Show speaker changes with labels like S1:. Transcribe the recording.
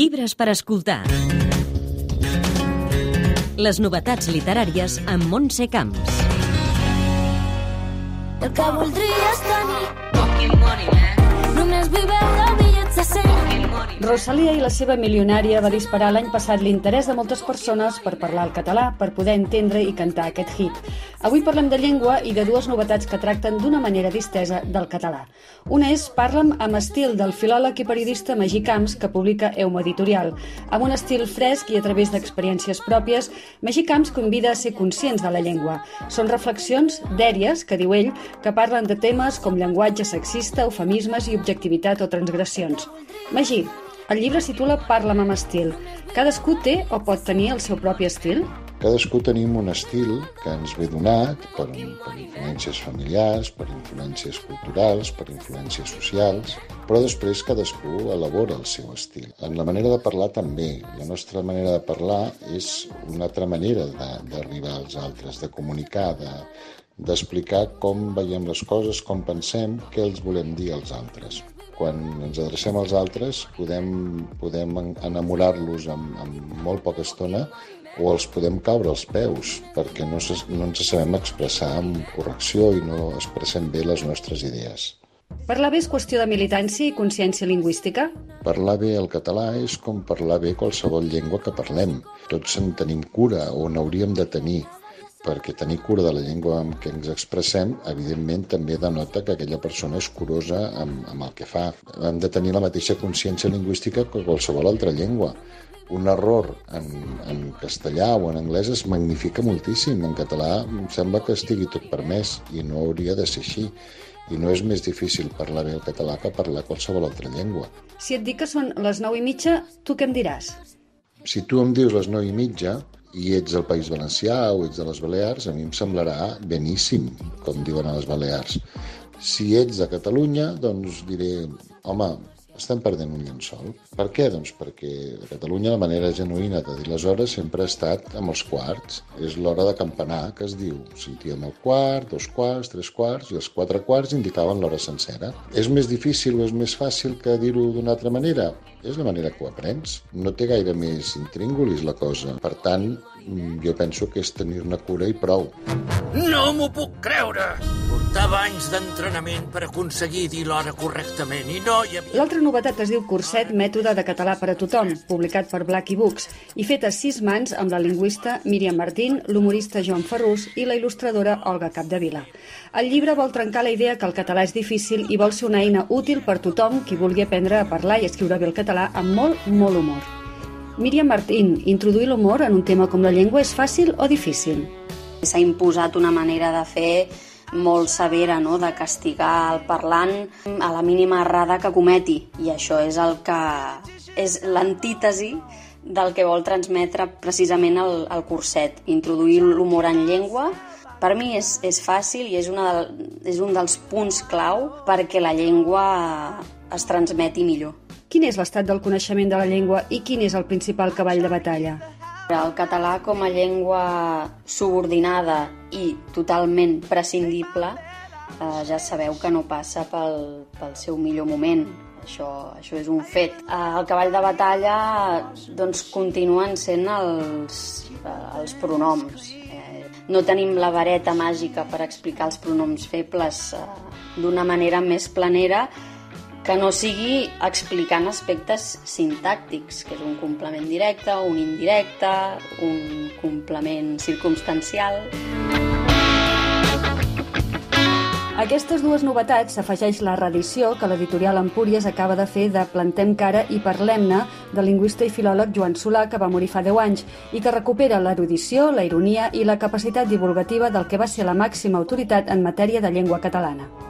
S1: Llibres per escoltar. Les novetats literàries amb Montse Camps.
S2: El que voldries tenir Només
S3: Rosalia i la seva milionària va disparar l'any passat l'interès de moltes persones per parlar el català, per poder entendre i cantar aquest hit. Avui parlem de llengua i de dues novetats que tracten d'una manera distesa del català. Una és Parla'm amb estil del filòleg i periodista Magí Camps, que publica Euma Editorial. Amb un estil fresc i a través d'experiències pròpies, Magí Camps convida a ser conscients de la llengua. Són reflexions dèries, que diu ell, que parlen de temes com llenguatge sexista, eufemismes i objectivitat o transgressions. Magí, el llibre es titula Parla'm amb estil. Cadascú té o pot tenir el seu propi estil?
S4: Cadascú tenim un estil que ens ve donat per, per influències familiars, per influències culturals, per influències socials, però després cadascú elabora el seu estil. En la manera de parlar també. La nostra manera de parlar és una altra manera d'arribar als altres, de comunicar, de d'explicar com veiem les coses, com pensem, què els volem dir als altres. Quan ens adrecem als altres podem, podem en- enamorar-los en, en molt poca estona o els podem caure als peus perquè no, se, no ens sabem expressar amb correcció i no expressem bé les nostres idees.
S3: Parlar bé és qüestió de militància i consciència lingüística?
S4: Parlar bé el català és com parlar bé qualsevol llengua que parlem. Tots en tenim cura o n'hauríem de tenir perquè tenir cura de la llengua amb què ens expressem, evidentment, també denota que aquella persona és curosa amb, amb el que fa. Hem de tenir la mateixa consciència lingüística que qualsevol altra llengua. Un error en, en castellà o en anglès es magnifica moltíssim. En català em sembla que estigui tot permès i no hauria de ser així. I no és més difícil parlar bé el català que parlar qualsevol altra llengua.
S3: Si et dic que són les 9 i mitja, tu què em diràs?
S4: Si tu em dius les 9 i mitja i ets del País Valencià o ets de les Balears, a mi em semblarà beníssim, com diuen a les Balears. Si ets de Catalunya, doncs diré, home, estem perdent un llençol. Per què? Doncs perquè a Catalunya la manera genuïna de dir les hores sempre ha estat amb els quarts. És l'hora de campanar, que es diu. Sentíem el quart, dos quarts, tres quarts, i els quatre quarts indicaven l'hora sencera. És més difícil o és més fàcil que dir-ho d'una altra manera? És la manera que ho aprens. No té gaire més intríngulis la cosa. Per tant, jo penso que és tenir-ne cura i prou.
S5: No m'ho puc creure! Portava anys d'entrenament per aconseguir dir l'hora correctament i no hi havia...
S3: L'altra novetat es diu Curset, mètode de català per a tothom, publicat per Blacky Books i fet a sis mans amb la lingüista Míriam Martín, l'humorista Joan Ferrús i la il·lustradora Olga Capdevila. El llibre vol trencar la idea que el català és difícil i vol ser una eina útil per tothom qui vulgui aprendre a parlar i escriure bé el català amb molt, molt humor. Míriam Martín, introduir l'humor en un tema com la llengua és fàcil o difícil?
S6: S'ha imposat una manera de fer molt severa, no? de castigar el parlant a la mínima errada que cometi. I això és el que és l'antítesi del que vol transmetre precisament el, el curset. Introduir l'humor en llengua per mi és, és fàcil i és, una del, és un dels punts clau perquè la llengua es transmeti millor.
S3: Quin és l'estat del coneixement de la llengua i quin és el principal cavall de batalla?
S6: El català com a llengua subordinada i totalment prescindible eh, ja sabeu que no passa pel, pel seu millor moment. Això, això és un fet. Eh, el cavall de batalla doncs, continuen sent els, eh, els pronoms. Eh, no tenim la vareta màgica per explicar els pronoms febles d'una manera més planera que no sigui explicant aspectes sintàctics, que és un complement directe, un indirecte, un complement circumstancial...
S3: Aquestes dues novetats s'afegeix la reedició que l'editorial Empúries acaba de fer de Plantem cara i parlem-ne del lingüista i filòleg Joan Solà, que va morir fa 10 anys, i que recupera l'erudició, la ironia i la capacitat divulgativa del que va ser la màxima autoritat en matèria de llengua catalana.